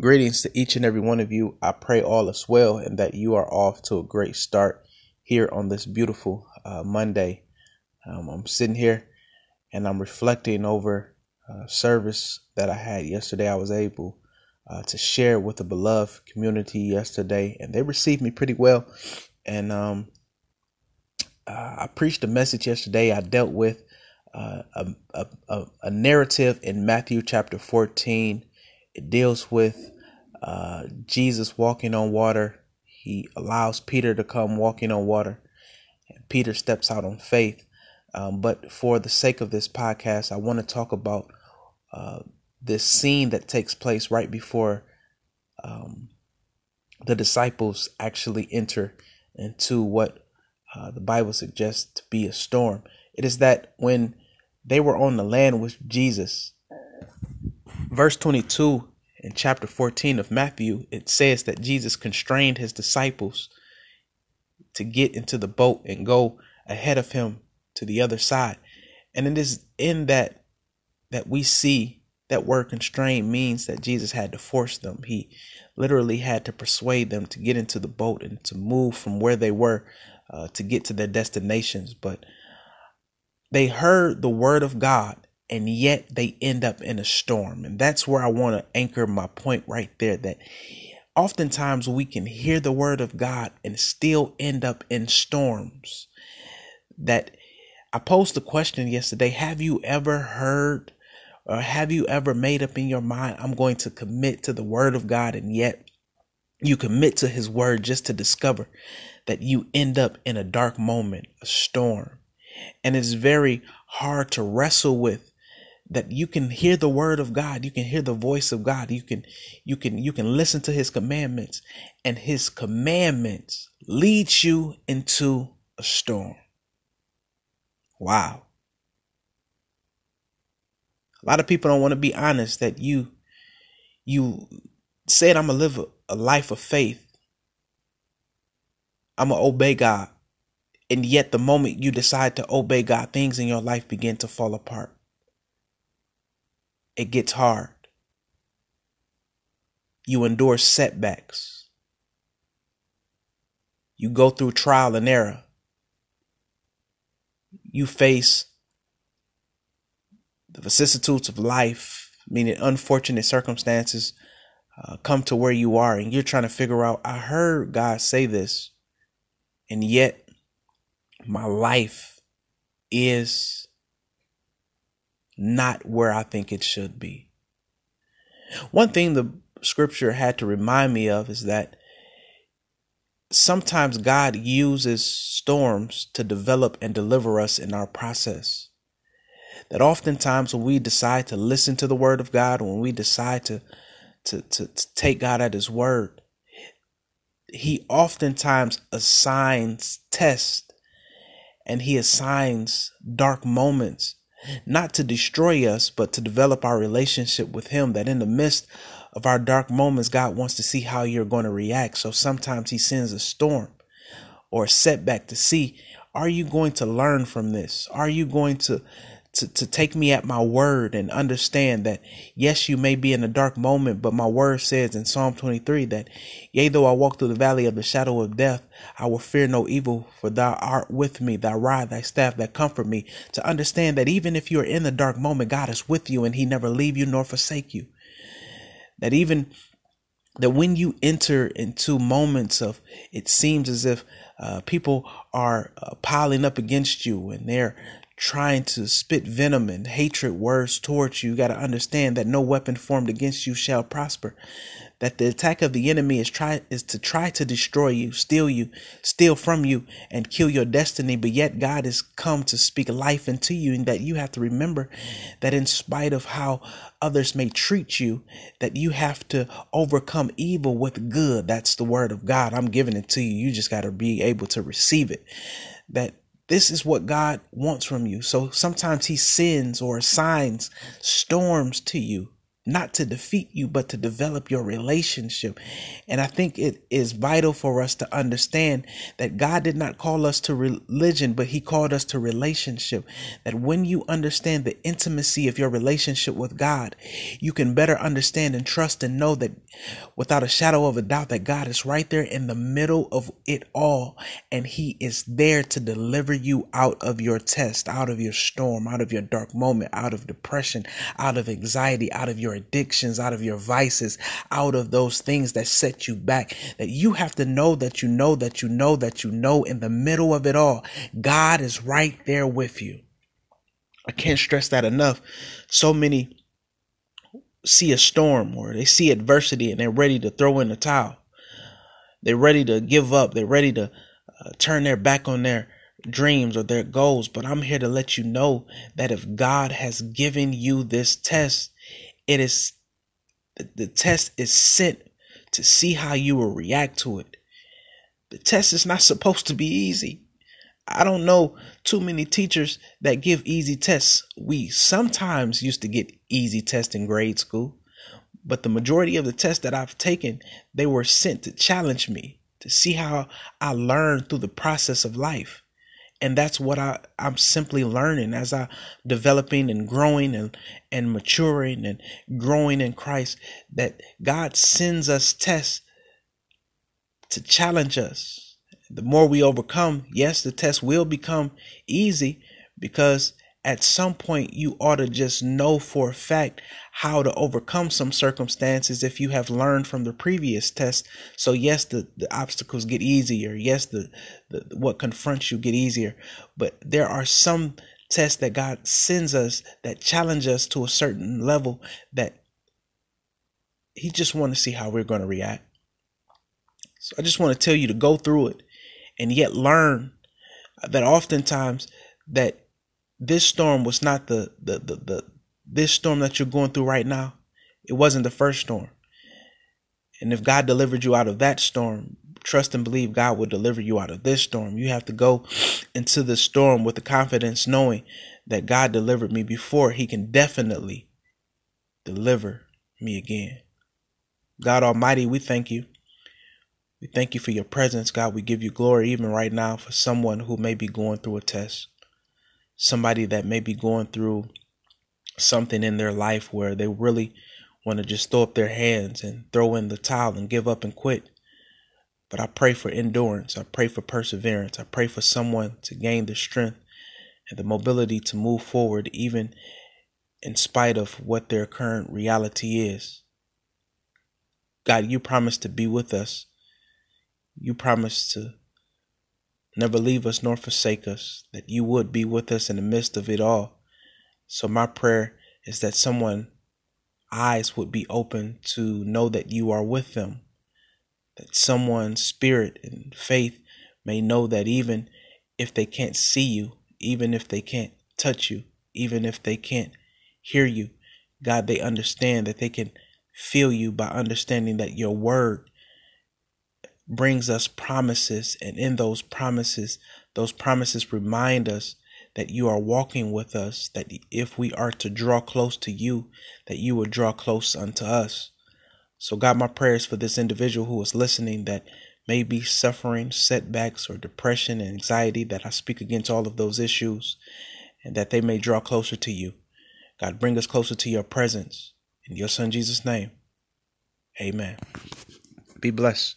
Greetings to each and every one of you. I pray all is well and that you are off to a great start here on this beautiful uh, Monday. Um, I'm sitting here and I'm reflecting over uh, service that I had yesterday. I was able uh, to share with the beloved community yesterday, and they received me pretty well. And um, uh, I preached a message yesterday. I dealt with uh, a, a, a narrative in Matthew chapter 14 it deals with uh, Jesus walking on water. He allows Peter to come walking on water. And Peter steps out on faith. Um, but for the sake of this podcast, I want to talk about uh, this scene that takes place right before um, the disciples actually enter into what uh, the Bible suggests to be a storm. It is that when they were on the land with Jesus, verse 22 in chapter 14 of Matthew, it says that Jesus constrained his disciples to get into the boat and go ahead of him to the other side. And it is in that that we see that word constrained means that Jesus had to force them. He literally had to persuade them to get into the boat and to move from where they were uh, to get to their destinations. But they heard the word of God and yet they end up in a storm. And that's where I want to anchor my point right there that oftentimes we can hear the word of God and still end up in storms. That I posed the question yesterday Have you ever heard or have you ever made up in your mind, I'm going to commit to the word of God, and yet you commit to his word just to discover that you end up in a dark moment, a storm. And it's very hard to wrestle with that you can hear the word of God, you can hear the voice of God, you can you can you can listen to his commandments and his commandments leads you into a storm. Wow. A lot of people don't want to be honest that you you said I'm gonna live a, a life of faith. I'm gonna obey God. And yet the moment you decide to obey God, things in your life begin to fall apart it gets hard. You endure setbacks. You go through trial and error. You face the vicissitudes of life, meaning unfortunate circumstances uh, come to where you are, and you're trying to figure out. I heard God say this, and yet my life is not where I think it should be. One thing the scripture had to remind me of is that sometimes God uses storms to develop and deliver us in our process. That oftentimes when we decide to listen to the word of God, when we decide to, to, to, to take God at his word, he oftentimes assigns tests and he assigns dark moments not to destroy us, but to develop our relationship with Him. That in the midst of our dark moments, God wants to see how you're going to react. So sometimes He sends a storm or a setback to see are you going to learn from this? Are you going to to, to take me at my word and understand that yes, you may be in a dark moment, but my word says in Psalm 23 that yea, though I walk through the valley of the shadow of death, I will fear no evil, for thou art with me, thy rod, thy staff that comfort me. To understand that even if you're in the dark moment, God is with you and he never leave you nor forsake you. That even that when you enter into moments of it seems as if uh, people are uh, piling up against you and they're trying to spit venom and hatred words towards you, you got to understand that no weapon formed against you shall prosper. That the attack of the enemy is try is to try to destroy you, steal you, steal from you, and kill your destiny. But yet God has come to speak life into you, and that you have to remember that in spite of how others may treat you, that you have to overcome evil with good. That's the word of God. I'm giving it to you. You just got to be able to receive it. That this is what God wants from you. So sometimes He sends or assigns storms to you not to defeat you, but to develop your relationship. And I think it is vital for us to understand that God did not call us to religion, but He called us to relationship. That when you understand the intimacy of your relationship with God, you can better understand and trust and know that without a shadow of a doubt that God is right there in the middle of it all. And He is there to deliver you out of your test, out of your storm, out of your dark moment, out of depression, out of anxiety, out of your addictions, out of your vices, out of those things that set you back. That you have to know that you know that you know that you know in the middle of it all, God is right there with you. I can't stress that enough. So many see a storm or they see adversity and they're ready to throw in the towel. They're ready to give up. They're ready to uh, turn their back on their dreams or their goals. But I'm here to let you know that if God has given you this test, it is the test is sent to see how you will react to it. The test is not supposed to be easy. I don't know too many teachers that give easy tests. We sometimes used to get easy tests in grade school, but the majority of the tests that I've taken, they were sent to challenge me, to see how I learn through the process of life and that's what I I'm simply learning as I developing and growing and and maturing and growing in Christ that God sends us tests to challenge us. The more we overcome, yes, the test will become easy because at some point you ought to just know for a fact how to overcome some circumstances if you have learned from the previous test. So yes the, the obstacles get easier. Yes the, the what confronts you get easier. But there are some tests that god sends us that challenge us to a certain level that he just want to see how we're going to react. So i just want to tell you to go through it and yet learn that oftentimes that this storm was not the, the the the, this storm that you're going through right now. It wasn't the first storm. And if God delivered you out of that storm, trust and believe God will deliver you out of this storm. You have to go into the storm with the confidence knowing that God delivered me before, He can definitely deliver me again. God Almighty, we thank you. We thank you for your presence, God. We give you glory even right now for someone who may be going through a test somebody that may be going through something in their life where they really want to just throw up their hands and throw in the towel and give up and quit. But I pray for endurance. I pray for perseverance. I pray for someone to gain the strength and the mobility to move forward, even in spite of what their current reality is. God, you promised to be with us. You promised to never leave us nor forsake us, that you would be with us in the midst of it all. So, my prayer is that someone eyes would be open to know that you are with them, that someone's spirit and faith may know that even if they can't see you, even if they can't touch you, even if they can't hear you, God, they understand that they can feel you by understanding that your word brings us promises, and in those promises, those promises remind us that you are walking with us, that if we are to draw close to you, that you will draw close unto us. So, God, my prayers for this individual who is listening that may be suffering setbacks or depression and anxiety, that I speak against all of those issues and that they may draw closer to you. God, bring us closer to your presence. In your Son Jesus' name, amen. Be blessed.